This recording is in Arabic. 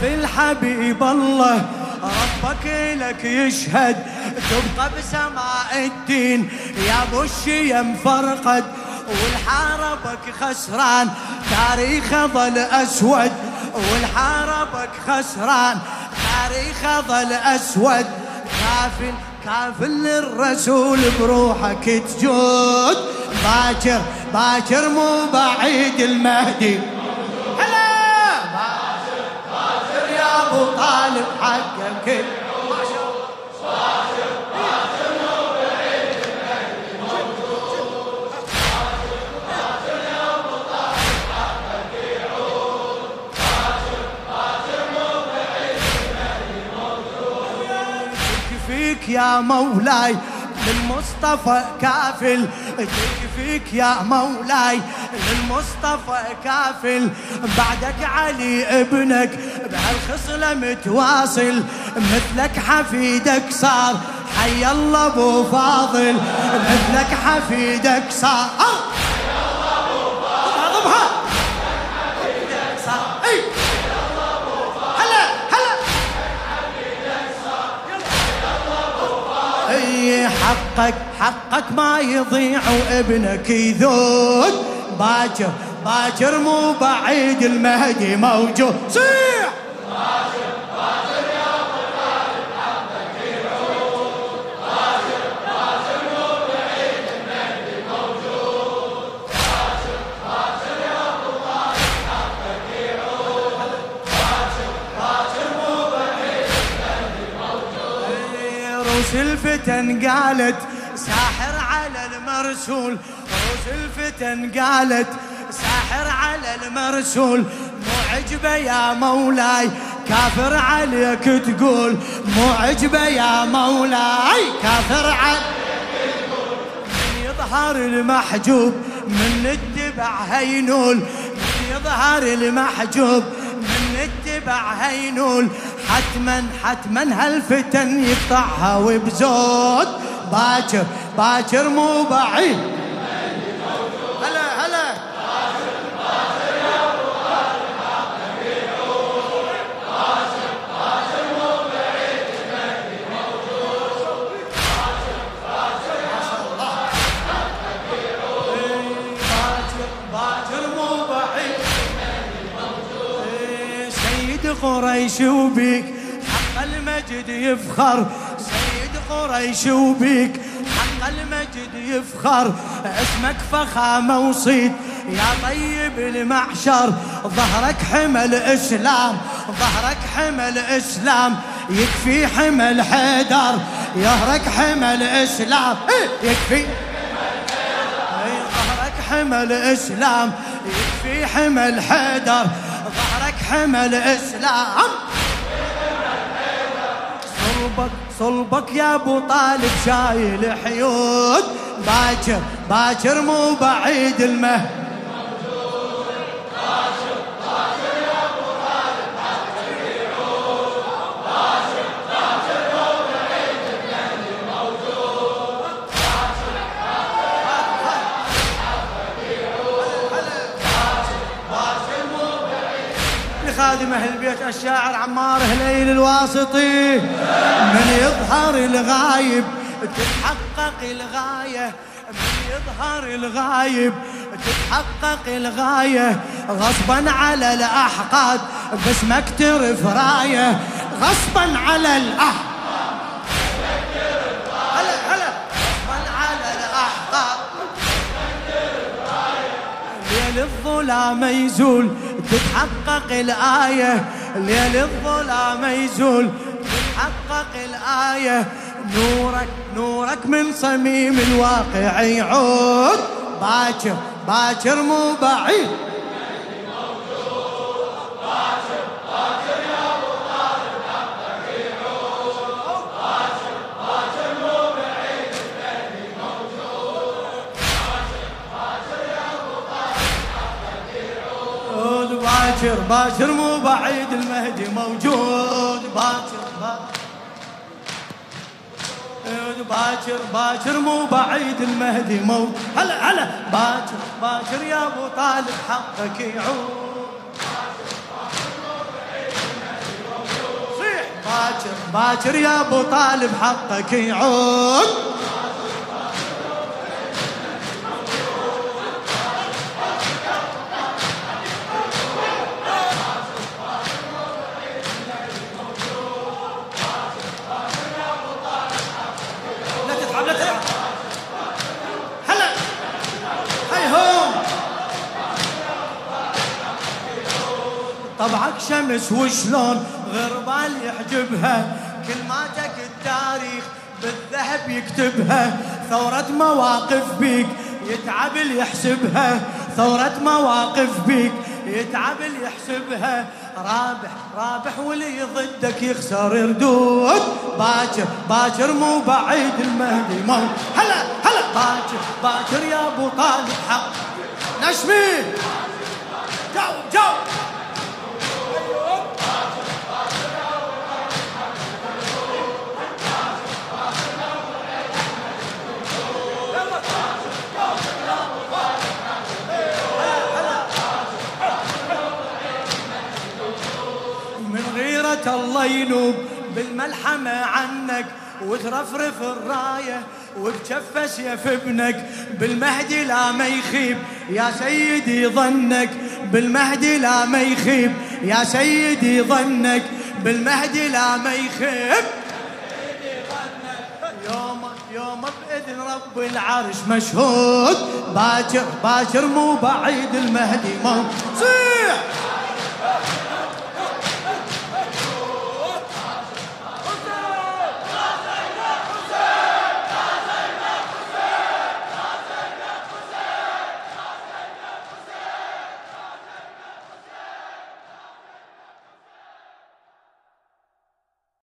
كافل حبيب الله. ربك لك يشهد تبقى بسماء الدين. يا ابو الشيم فرقد والحاربك خسران. تاريخه ظل أسود والحاربك خسران. تاريخه ظل أسود كافل كافل للرسول بروحك تجود باكر باكر مو بعيد المهدي هلا باكر باكر يا ابو طالب فيك يا مولاي للمصطفى كافل. فيك يا مولاي. للمصطفى كافل. بعدك علي ابنك بهالخصلة متواصل. مثلك حفيدك صار. حي الله أبو فاضل. مثلك حفيدك صار. حقك حقك ما يضيع وابنك يذود باكر باكر مو بعيد المهدي موجود. الفتن قالت ساحر على المرسول. روس الفتن قالت ساحر على المرسول. مو عجبه يا مولاي كافر عليك تقول. مو عجبه يا مولاي كافر عليك تقول. من يظهر المحجوب من اتبع هينول. من يظهر المحجوب من اتبع هينول. حتما حتما هالفتن يقطعها وبزود باكر باكر مو بعيد. سيد قريش وبيك حق المجد يفخر. سيد قريش وبيك حق المجد يفخر. اسمك فخامة وصيد يا طيب المعشر. ظهرك حمل إسلام ظهرك حمل إسلام. يكفي حمل حيدر يهرك حمل إسلام. إيه، يكفي. إيه، ظهرك حمل إسلام يكفي حمل حيدر. ظهرك حمل إسلام. صلبك صلبك يا أبو طالب شايل حيود. باكر باكر مو بعيد المهد. خادم أهل البيت الشاعر عمار هليل الواسطي. من يظهر الغايب تتحقق الغاية. من يظهر الغايب تتحقق الغاية. غصبا على الأحقاد باسمك ترف رايه غصبا على الأحقاد الظلام يزول تتحقق الآية ليل الظلام يزول. تتحقق الآية نورك نورك من صميم الواقع يعود. باكر باكر مو بعيد. باكر مو بعيد المهدي موجود. باكر باكر باكر مو بعيد المهدي موجود. هلا هلا. باكر باكر يا ابو طالب حقك يعود. باكر باكر يا ابو طالب حقك يعود. طبعك شمس وشلون غربال يحجبها؟ كلماتك التاريخ بالذهب يكتبها. ثورة مواقف بيك يتعب اللي يحسبها. ثورة مواقف بيك يتعب اللي يحسبها. رابح رابح واللي ضدك يخسر يردود. باكر باكر مو بعيد المهدي مو هلا هلا. باكر باكر يا أبو طالب حق. نشمي. جو جو غيرة الله ينوب بالملحمة عنك وترفرف الراية وبجفة سيف ابنك. بالمهدي لا ما يخيب يا سيدي ظنك. بالمهدي لا ما يخيب يا سيدي ظنك. بالمهدي لا ما يخيب. يوم يوم بإذن رب العرش مشهود باكر باكر مو بعيد المهدي مو صيح